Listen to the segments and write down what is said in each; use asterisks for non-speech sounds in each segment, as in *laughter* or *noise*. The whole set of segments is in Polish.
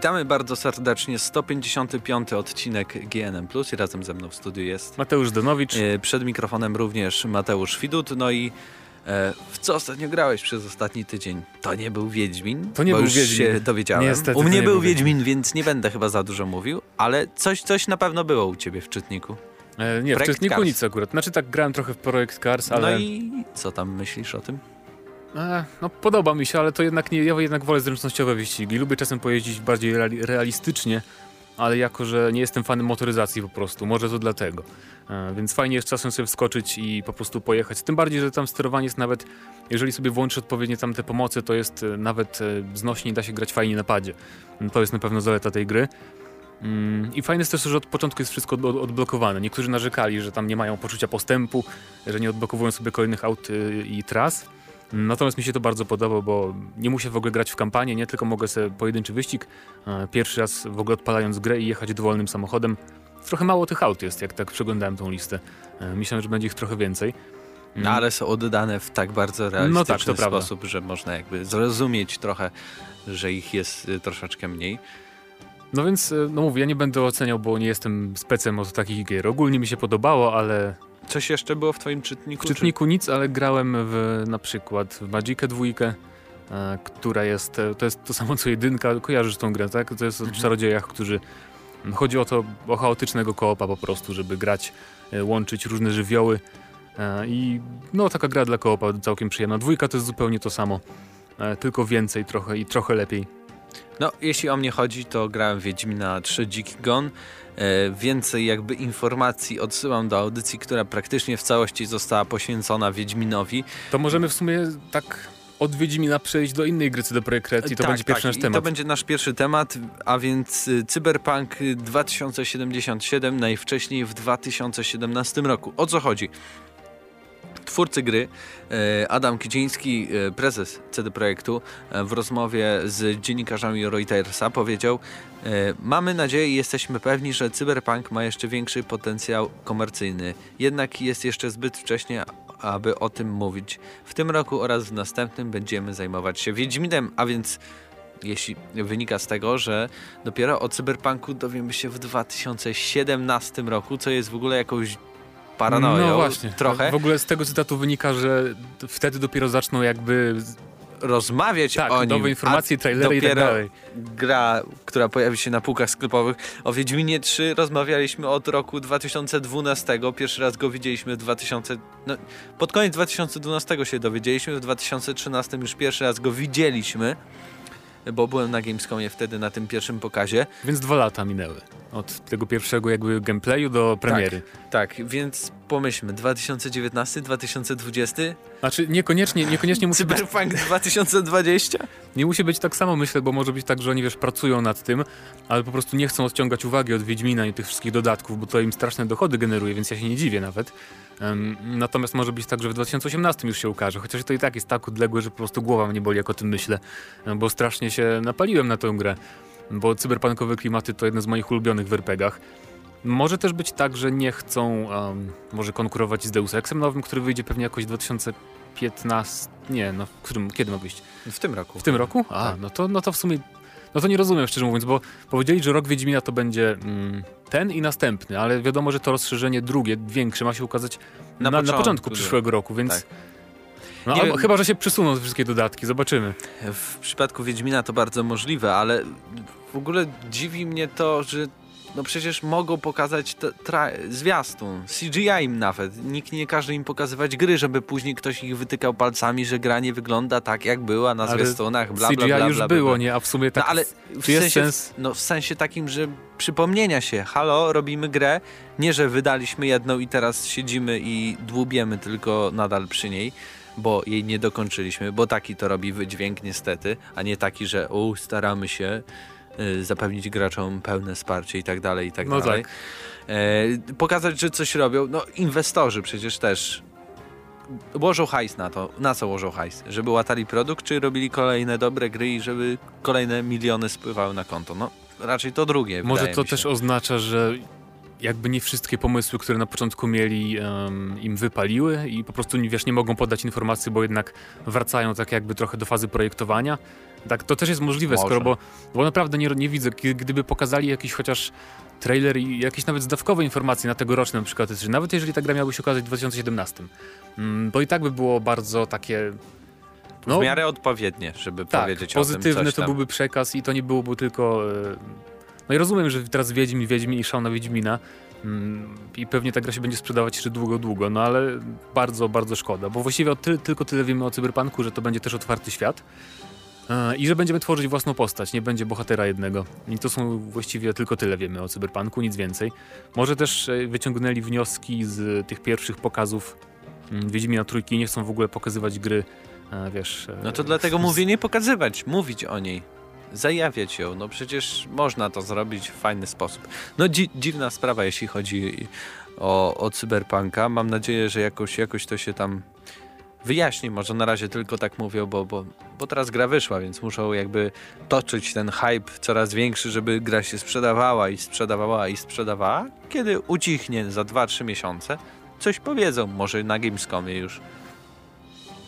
Witamy bardzo serdecznie. 155 odcinek GNM Plus i razem ze mną w studiu jest Mateusz Donowicz. E, przed mikrofonem również Mateusz Widut. No i e, w co ostatnio grałeś przez ostatni tydzień? To nie był Wiedźmin. To nie był już Wiedźmin. się dowiedziałem. Niestety, u mnie nie był był Wiedźmin, więc nie będę chyba za dużo mówił, ale coś, coś na pewno było u ciebie w czytniku. E, nie, w Projekt czytniku Cars. nic akurat. Znaczy tak grałem trochę w Projekt Cars, ale No i co tam myślisz o tym? E, no, podoba mi się, ale to jednak nie, ja jednak wolę zręcznościowe wyścigi. Lubię czasem pojeździć bardziej reali realistycznie, ale jako, że nie jestem fanem motoryzacji po prostu, może to dlatego. E, więc fajnie jest czasem sobie wskoczyć i po prostu pojechać. Tym bardziej, że tam sterowanie jest nawet, jeżeli sobie włączysz odpowiednie tam te pomocy, to jest e, nawet e, znośnie i da się grać fajnie na padzie. To jest na pewno zaleta tej gry. Mm, I fajne jest też, że od początku jest wszystko od, odblokowane. Niektórzy narzekali, że tam nie mają poczucia postępu, że nie odblokowują sobie kolejnych aut y, i tras. Natomiast mi się to bardzo podoba, bo nie muszę w ogóle grać w kampanię, nie tylko mogę sobie pojedynczy wyścig, e, pierwszy raz w ogóle odpalając grę i jechać dowolnym samochodem. Trochę mało tych aut jest, jak tak przeglądałem tą listę. E, Myślałem, że będzie ich trochę więcej. No ale są oddane w tak bardzo realistyczny No tak, to prawda. sposób, że można jakby zrozumieć trochę, że ich jest y, troszeczkę mniej. No więc, e, no mówię, ja nie będę oceniał, bo nie jestem specem od takich gier. Ogólnie mi się podobało, ale Coś jeszcze było w twoim czytniku? W czytniku nic, ale grałem w na przykład w Magicę dwójkę, e, która jest, e, to jest to samo co jedynka, kojarzysz tą grę, tak? To jest o Mhm. czarodziejach, którzy, chodzi o to, o chaotycznego koopa po prostu, żeby grać, e, łączyć różne żywioły e, i no taka gra dla koopa całkiem przyjemna. Dwójka to jest zupełnie to samo, e, tylko więcej trochę i trochę lepiej. No, jeśli o mnie chodzi, to grałem Wiedźmina 3 Dziki Gon. E, więcej jakby informacji odsyłam do audycji, która praktycznie w całości została poświęcona Wiedźminowi. To możemy w sumie tak od Wiedźmina przejść do innej gry CD Projekt Red i to Tak, będzie pierwszy tak, nasz i temat. To będzie nasz pierwszy temat, a więc y, Cyberpunk 2077 najwcześniej w 2017 roku. O co chodzi? Twórcy gry, e, Adam Kiciński, e, prezes CD Projektu, e, w rozmowie z dziennikarzami Reutersa powiedział Mamy nadzieję i jesteśmy pewni, że Cyberpunk ma jeszcze większy potencjał komercyjny. Jednak jest jeszcze zbyt wcześnie, aby o tym mówić. W tym roku oraz w następnym będziemy zajmować się Wiedźminem, a więc jeśli wynika z tego, że dopiero o Cyberpunku dowiemy się w 2017 roku, co jest w ogóle jakąś paranoją. No właśnie. Trochę. W ogóle z tego cytatu wynika, że wtedy dopiero zaczną jakby Rozmawiać tak, o nim. nowe informacje, trailery i tak dalej. gra, która pojawi się na półkach sklepowych. O Wiedźminie 3 rozmawialiśmy od roku 2012. Pierwszy raz go widzieliśmy w 2000... No, pod koniec 2012 się dowiedzieliśmy, w 2013 już pierwszy raz go widzieliśmy, bo byłem na Gamescomie wtedy na tym pierwszym pokazie. Więc dwa lata minęły. Od tego pierwszego jakby gameplayu do premiery. Tak, więc pomyślmy, 2019, 2020, Znaczy niekoniecznie, niekoniecznie musi być, Cyberpunk 2020? nie musi być tak samo myślę, bo może być tak, że oni wiesz, pracują nad tym, ale po prostu nie chcą odciągać uwagi od Wiedźmina i tych wszystkich dodatków, bo to im straszne dochody generuje, więc ja się nie dziwię nawet. Em, natomiast może być tak, że w 2018 już się ukaże, chociaż to i tak jest tak odległe, że po prostu głowa mnie boli, jak o tym myślę, bo strasznie się napaliłem na tę grę, bo cyberpunkowe klimaty to jedne z moich ulubionych w RPGach. Może też być tak, że nie chcą em, może konkurować z Deus Exem nowym, który wyjdzie pewnie jakoś w 2015, nie, no, w którym, kiedy ma wyjść? W tym roku. W tym roku? A, Tak. no to, no to w sumie. No to nie rozumiem, szczerze mówiąc, bo powiedzieli, że rok Wiedźmina to będzie mm, ten i następny, ale wiadomo, że to rozszerzenie drugie, większe, ma się ukazać Na na, na, początku, początku tak. przyszłego roku, więc. Tak. No, Nie chyba, że się przysuną te wszystkie dodatki, zobaczymy. W przypadku Wiedźmina to bardzo możliwe, ale w ogóle dziwi mnie to, że no przecież mogą pokazać zwiastun, CGI im nawet. Nikt nie każe im pokazywać gry, żeby później ktoś ich wytykał palcami, że gra nie wygląda tak, jak była na Ale zwiastunach, bla, bla, CGI bla, bla, już bla, było, bla. nie? A w sumie tak. No ale w czy jest sensie, sens? no w sensie takim, że przypomnienia się, halo, robimy grę, nie, że wydaliśmy jedną i teraz siedzimy i dłubiemy tylko nadal przy niej, bo jej nie dokończyliśmy, bo taki to robi wydźwięk niestety, a nie taki, że u, staramy się zapewnić graczom pełne wsparcie i tak dalej, i tak No dalej. tak. E, pokazać, że coś robią, no inwestorzy przecież też łożą hajs na to. Na co łożą hajs? Żeby łatali produkt, czy robili kolejne dobre gry i żeby kolejne miliony spływały na konto? No raczej to drugie. Może to też oznacza, że jakby nie wszystkie pomysły, które na początku mieli, em, im wypaliły i po prostu wiesz, nie mogą podać informacji, bo jednak wracają tak jakby trochę do fazy projektowania. Tak, to też jest możliwe, Może. skoro, bo, bo naprawdę nie, nie widzę, gdyby pokazali jakiś chociaż trailer i jakieś nawet zdawkowe informacje na tegoroczne na przykład, czy nawet jeżeli ta gra miałaby się okazać w 2017, mm, to i tak by było bardzo takie... No, w miarę odpowiednie, żeby tak, powiedzieć o pozytywny tym coś to byłby przekaz i to nie byłoby tylko... e, No i rozumiem, że teraz Wiedźmin, Wiedźmin i szał na Wiedźmina mm, i pewnie ta gra się będzie sprzedawać jeszcze długo, długo, no ale bardzo, bardzo szkoda, bo właściwie ty, tylko tyle wiemy o Cyberpunku, że to będzie też otwarty świat i że będziemy tworzyć własną postać, nie będzie bohatera jednego. I to są właściwie tylko tyle wiemy o Cyberpunku, nic więcej. Może też e, wyciągnęli wnioski z tych pierwszych pokazów mm, Wiedźmina Trójki nie chcą w ogóle pokazywać gry, wiesz... e, No to dlatego z- mówię nie pokazywać, mówić o niej. Zajawiać ją, no przecież można to zrobić w fajny sposób. No dzi dziwna sprawa, jeśli chodzi o, o cyberpunka. Mam nadzieję, że jakoś, jakoś to się tam wyjaśni. Może na razie tylko tak mówią, bo, bo, bo teraz gra wyszła, więc muszą jakby toczyć ten hype coraz większy, żeby gra się sprzedawała i sprzedawała i sprzedawała. Kiedy ucichnie za 2-3 miesiące, coś powiedzą, może na Gamescomie już.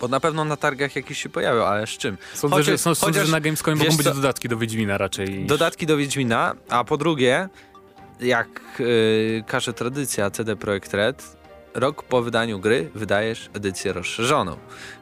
Bo na pewno na targach jakieś się pojawią, ale z czym? Sądzę, Chociaż- że, sądzę, chociaż, że na Gamescomie mogą być co- dodatki do Wiedźmina raczej. Dodatki do Wiedźmina, a po drugie, jak yy, każe tradycja CD Projekt Red, rok po wydaniu gry wydajesz edycję rozszerzoną.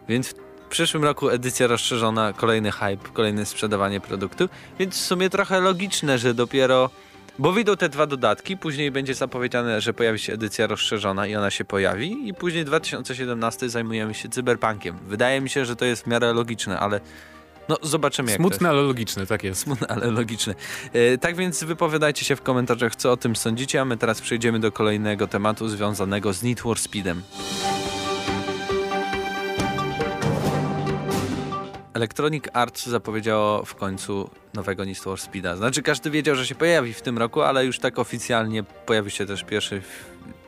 Więc w przyszłym roku edycja rozszerzona, kolejny hype, kolejne sprzedawanie produktu, więc w sumie trochę logiczne, że dopiero bo wyjdą te dwa dodatki, później będzie zapowiedziane, że pojawi się edycja rozszerzona i ona się pojawi i później 2017 zajmujemy się cyberpunkiem. Wydaje mi się, że to jest w miarę logiczne, ale no zobaczymy jak. Smutne, ale logiczne, tak jest. Smutne, ale logiczne. E, tak więc wypowiadajcie się w komentarzach, co o tym sądzicie, a my teraz przejdziemy do kolejnego tematu związanego z Need for Speedem. Electronic Arts zapowiedziało w końcu nowego Need for Speeda. Znaczy każdy wiedział, że się pojawi w tym roku, ale już tak oficjalnie pojawi się też pierwszy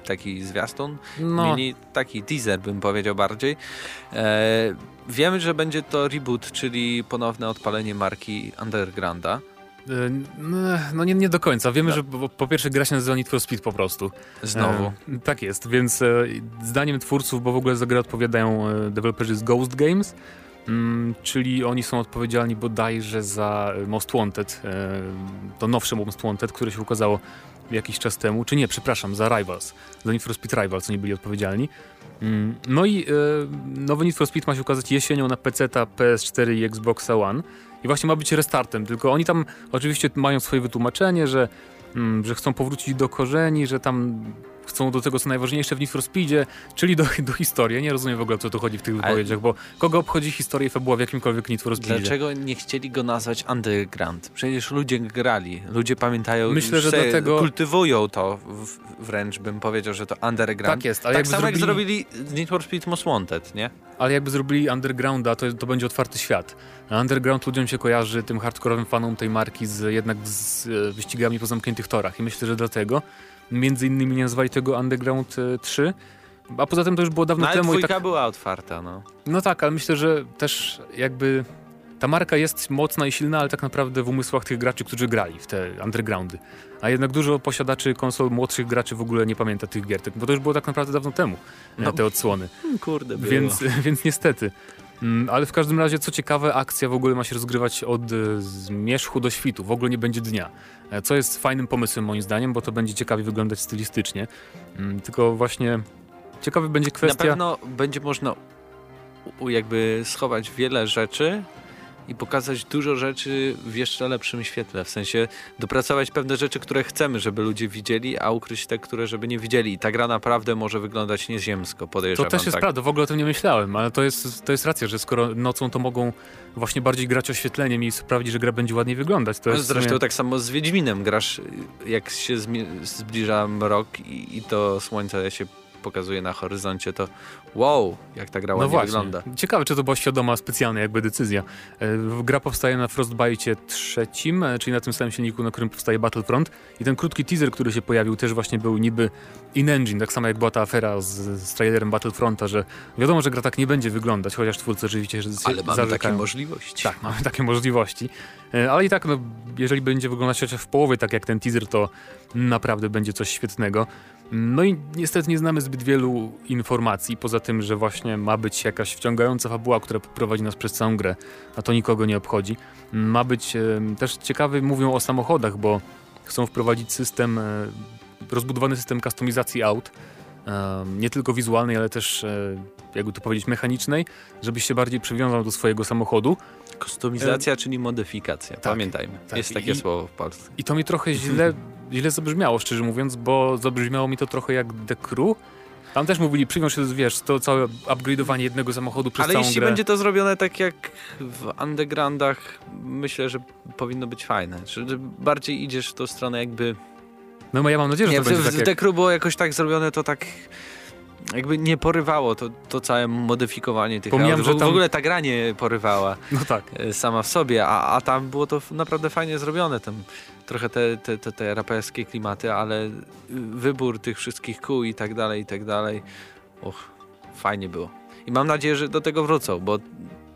taki zwiastun, No, mini, taki teaser bym powiedział bardziej. E, wiemy, że będzie to reboot, czyli ponowne odpalenie marki Undergrounda. e, no, nie, nie do końca. Wiemy, No. że po, po pierwsze gra się nazywa Need for Speed po prostu. Znowu. E, tak jest, więc e, zdaniem twórców, bo w ogóle za grę odpowiadają e, deweloperzy z Ghost Games, mm, czyli oni są odpowiedzialni bodajże za Most Wanted, e, to nowsze Most Wanted, które się ukazało jakiś czas temu, czy nie, przepraszam, za Rivals, za Need for Speed Rivals oni byli odpowiedzialni. Mm, No i e, nowy Need for Speed ma się ukazać jesienią na PC, PS4 i Xboxa One. I właśnie ma być restartem, tylko oni tam oczywiście mają swoje wytłumaczenie, że, mm, że chcą powrócić do korzeni, że tam chcą do tego co najważniejsze w Need for Speedzie, czyli do, do historii. Nie rozumiem w ogóle o co tu chodzi w tych wypowiedziach, bo kogo obchodzi historia i fabuła w jakimkolwiek Need for Speedzie? Dlaczego nie chcieli go nazwać Underground? Przecież ludzie grali, ludzie pamiętają, Myślę, że dlatego- kultywują to w, wręcz bym powiedział, że to Underground. Tak jest, ale tak samo jak zrobili- zrobili Need for Speed Most Wanted, nie? Ale jakby zrobili Undergrounda, to, to będzie otwarty świat. Underground ludziom się kojarzy, tym hardkorowym fanom tej marki, z, jednak z e, wyścigami po zamkniętych torach. I myślę, że dlatego między innymi nie nazwali tego Underground e, 3. A poza tym to już było dawno No ale temu i tak, była otwarta, no. No tak, ale myślę, że też jakby ta marka jest mocna i silna, ale tak naprawdę w umysłach tych graczy, którzy grali w te undergroundy. A jednak dużo posiadaczy konsol młodszych graczy w ogóle nie pamięta tych gier, bo to już było tak naprawdę dawno temu, No. te odsłony. Kurde, było. Więc, *laughs* więc niestety. Mm, Ale w każdym razie, co ciekawe, akcja w ogóle ma się rozgrywać od e, zmierzchu do świtu. W ogóle nie będzie dnia. E, Co jest fajnym pomysłem moim zdaniem, bo to będzie ciekawie wyglądać stylistycznie. Mm, Tylko właśnie ciekawy będzie Na kwestia... pewno będzie można jakby schować wiele rzeczy i pokazać dużo rzeczy w jeszcze lepszym świetle. W sensie dopracować pewne rzeczy, które chcemy, żeby ludzie widzieli, a ukryć te, które żeby nie widzieli. I ta gra naprawdę może wyglądać nieziemsko, To podejrzewam. też jest tak. prawda, w ogóle o tym nie myślałem, ale to jest, to jest racja, że skoro nocą to mogą właśnie bardziej grać oświetleniem i sprawić, że gra będzie ładniej wyglądać. To No, jest Zresztą sumie- tak samo z Wiedźminem grasz, jak się zbliża mrok i, i to słońce się pokazuje na horyzoncie, to wow, jak ta gra No właśnie. wygląda. Ciekawe, czy to była świadoma specjalna jakby decyzja. E, Gra powstaje na Frostbite trzecim, e, czyli na tym samym silniku, na którym powstaje Battlefront. I ten krótki teaser, który się pojawił, też właśnie był niby in-engine, tak samo jak była ta afera z, z trailerem Battlefronta, że wiadomo, że gra tak nie będzie wyglądać, chociaż twórcy rzeczywiście się Ale mamy takie zarzekają. możliwości. Tak, mamy takie możliwości. E, Ale i tak, no, jeżeli będzie wyglądać chociaż w połowie tak jak ten teaser, to naprawdę będzie coś świetnego. No i niestety nie znamy zbyt wielu informacji, poza tym, że właśnie ma być jakaś wciągająca fabuła, która poprowadzi nas przez całą grę, a to nikogo nie obchodzi. Ma być też ciekawy, mówią o samochodach, bo chcą wprowadzić system, e, rozbudowany system kustomizacji aut, nie tylko wizualnej, ale też, e, jakby to powiedzieć, mechanicznej, żebyś się bardziej przywiązał do swojego samochodu. Kustomizacja, e... czyli modyfikacja, tak, pamiętajmy. Tak. Jest takie I, słowo w Polsce. I to mi trochę źle, źle zabrzmiało, szczerze mówiąc, bo zabrzmiało mi to trochę jak The Crew, tam też mówili, przywiąż się, wiesz, to całe upgrade'owanie jednego samochodu przez Ale całą jeśli grę. będzie to zrobione tak jak w undergroundach, myślę, że powinno być fajne. Że bardziej idziesz w tą stronę jakby... No ja mam nadzieję, że nie, to w, będzie w, tak jak... Dekru było jakoś tak zrobione, to tak jakby nie porywało to, to całe modyfikowanie tych Pomijam, aut. że tam... W ogóle ta gra nie porywała no tak. E, sama w sobie, a, a tam było to naprawdę fajnie zrobione. Tam trochę te, te, te, te raperskie klimaty, ale wybór tych wszystkich kół i tak dalej, i tak dalej Och, fajnie było. I mam nadzieję, że do tego wrócą, bo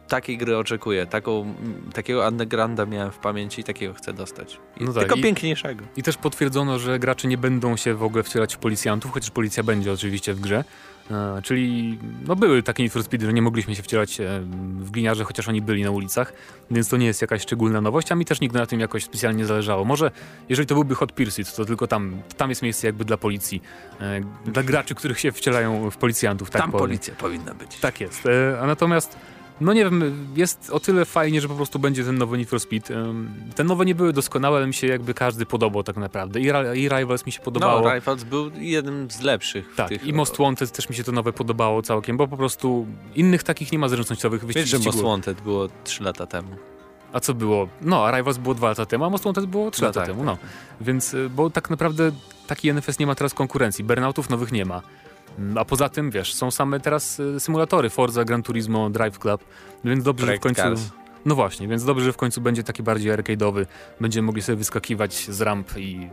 takiej gry oczekuję. Taką, takiego undergrounda miałem w pamięci i takiego chcę dostać. I no tak, tylko i, piękniejszego. I też potwierdzono, że gracze nie będą się w ogóle wcielać w policjantów, chociaż policja będzie oczywiście w grze. E, czyli no były takie Need for Speed, że nie mogliśmy się wcielać e, w gliniarze, chociaż oni byli na ulicach, więc to nie jest jakaś szczególna nowość, a mi też nigdy na tym jakoś specjalnie zależało. Może jeżeli to byłby Hot Pursuit, to tylko tam, tam jest miejsce jakby dla policji, e, dla graczy, których się wcielają w policjantów. Tak tam powiem. policja powinna być. Tak jest. E, a natomiast no nie wiem, jest o tyle fajnie, że po prostu będzie ten nowy Need for Speed. Te nowe nie były doskonałe, ale mi się jakby każdy podobał tak naprawdę. I, I Rivals mi się podobało. No, Rivals był jednym z lepszych. Tak, tych... i Most Wanted też mi się to nowe podobało całkiem, bo po prostu innych takich nie ma zręcznościowych wyścigów. Wiesz, że Most Wanted było 3 lata temu. A co było? No, Rivals było 2 lata temu, a Most Wanted było 3 no lata tak, temu, tak. no. Więc, y, bo tak naprawdę taki NFS nie ma teraz konkurencji. Burnoutów nowych nie ma. A poza tym, wiesz, są same teraz y, symulatory Forza, Gran Turismo, Drive Club, więc dobrze, Project że w końcu... Cars. No właśnie, więc dobrze, że w końcu będzie taki bardziej arcade'owy. Będziemy mogli sobie wyskakiwać z ramp i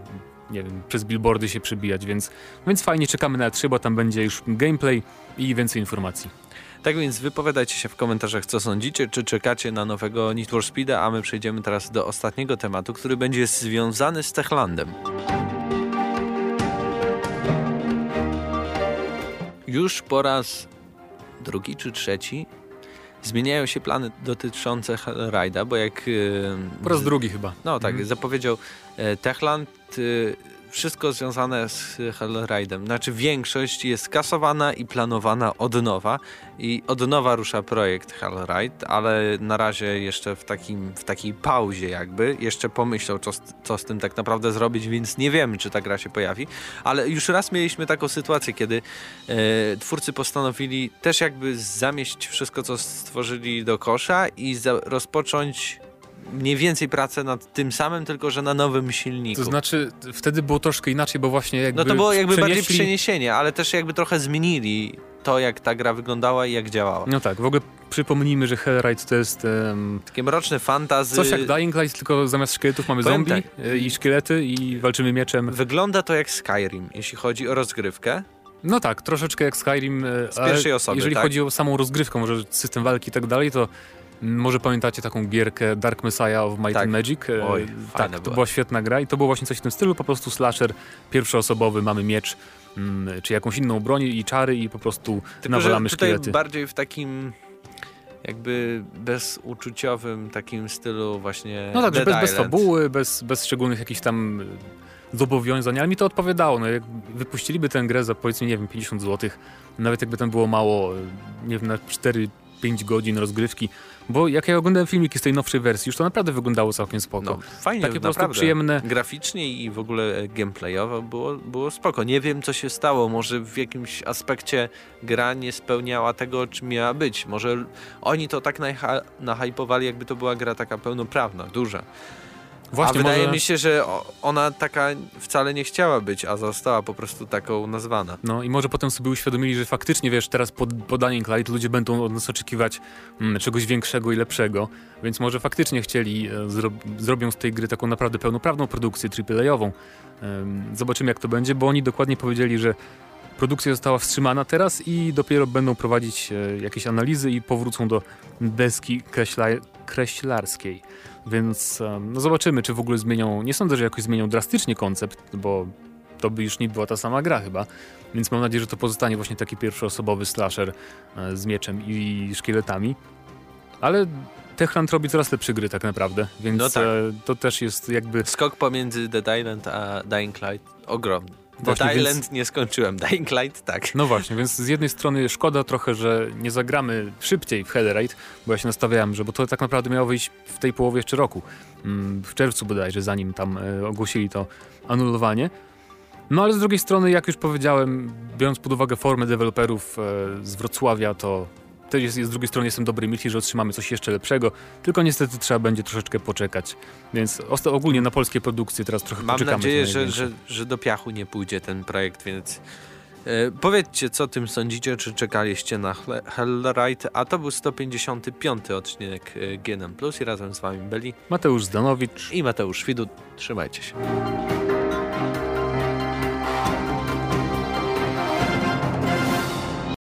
nie wiem, przez billboardy się przybijać, więc, więc fajnie, czekamy na 3, bo tam będzie już gameplay i więcej informacji. Tak więc wypowiadajcie się w komentarzach, co sądzicie, czy czekacie na nowego Need for Speed'a, a my przejdziemy teraz do ostatniego tematu, który będzie związany z Techlandem. Już po raz drugi czy trzeci zmieniają się plany dotyczące Hellride'a, bo jak... Po raz drugi chyba. No tak, mhm. zapowiedział e, Techland y, wszystko związane z Hellride'em. Znaczy większość jest kasowana i planowana od nowa i od nowa rusza projekt Hellride, ale na razie jeszcze w, takim, w takiej pauzie jakby. Jeszcze pomyślał, co, co z tym tak naprawdę zrobić, więc nie wiemy, czy ta gra się pojawi. Ale już raz mieliśmy taką sytuację, kiedy e, twórcy postanowili też jakby zamieść wszystko, co stworzyli do kosza i za, rozpocząć mniej więcej pracę nad tym samym, tylko że na nowym silniku. To znaczy, wtedy było troszkę inaczej, bo właśnie jakby. No to było jakby przenieśli... bardziej przeniesienie, ale też jakby trochę zmienili to, jak ta gra wyglądała i jak działała. No tak, w ogóle przypomnijmy, że Hellride to jest... Um, Takie mroczne fantazy. Coś jak Dying Light, tylko zamiast szkieletów mamy Powiem zombie tak. E, i szkielety i walczymy mieczem. Wygląda to jak Skyrim, jeśli chodzi o rozgrywkę. No tak, troszeczkę jak Skyrim. E, Z pierwszej osoby, Jeżeli tak? chodzi o samą rozgrywkę, może system walki i tak dalej, to może pamiętacie taką gierkę Dark Messiah of Might tak. and Magic? E, Oj, tak, to była. była świetna gra i to było właśnie coś w tym stylu, po prostu slasher pierwszoosobowy, mamy miecz, mm, czy jakąś inną broń i czary i po prostu Tylko, nawalamy że tutaj szkielety. bardziej w takim jakby bezuczuciowym takim stylu właśnie No tak, bez, bez fabuły, bez, bez szczególnych jakichś tam zobowiązań, ale mi to odpowiadało. No, jak wypuściliby tę grę za powiedzmy, nie wiem, 50 zł, nawet jakby tam było mało, nie wiem, na 4 5 godzin rozgrywki, bo jak ja oglądałem filmiki z tej nowszej wersji, już to naprawdę wyglądało całkiem spoko. No, fajnie, Takie po prostu przyjemne. Graficznie i w ogóle gameplayowo było, było spoko. Nie wiem, co się stało. Może w jakimś aspekcie gra nie spełniała tego, czym miała być. Może oni to tak nahypowali, jakby to była gra taka pełnoprawna, duża. Właśnie, a wydaje może... mi się, że ona taka wcale nie chciała być, a została po prostu taką nazwana. No i może potem sobie uświadomili, że faktycznie, wiesz, teraz po, po Dying Light ludzie będą od nas oczekiwać mm, czegoś większego i lepszego, więc może faktycznie chcieli, e, zro, zrobią z tej gry taką naprawdę pełnoprawną produkcję AAA-ową. E, zobaczymy jak to będzie, bo oni dokładnie powiedzieli, że produkcja została wstrzymana teraz i dopiero będą prowadzić e, jakieś analizy i powrócą do deski kreśla, kreślarskiej. Więc no zobaczymy, czy w ogóle zmienią. Nie sądzę, że jakoś zmienią drastycznie koncept, bo to by już nie była ta sama gra chyba. Więc mam nadzieję, że to pozostanie właśnie taki pierwszoosobowy slasher e, z mieczem i szkieletami. Ale Techland robi coraz lepsze gry tak naprawdę, więc No tak. e, to też jest jakby... Skok pomiędzy Dead Island a Dying Light ogromny. Właśnie, więc- Island nie skończyłem, Dying Light tak. No właśnie, więc z jednej strony szkoda trochę, że nie zagramy szybciej w Heatherite, bo ja się nastawiałem, że bo to tak naprawdę miało wyjść w tej połowie jeszcze roku, mm, w czerwcu bodajże, zanim tam e, ogłosili to anulowanie. No ale z drugiej strony, jak już powiedziałem, biorąc pod uwagę formę deweloperów e, z Wrocławia, to też jest, z drugiej strony jestem dobrej myśli, że otrzymamy coś jeszcze lepszego, tylko niestety trzeba będzie troszeczkę poczekać. Więc ogólnie na polskie produkcje teraz trochę Mam poczekamy. nadzieję, co że, że, że do piachu nie pójdzie ten projekt, więc e, powiedzcie, co tym sądzicie, czy czekaliście na Hellrite, a to był 155 odcinek e, GNM+, i razem z wami byli Mateusz Zdanowicz, i Mateusz Widut. Trzymajcie się.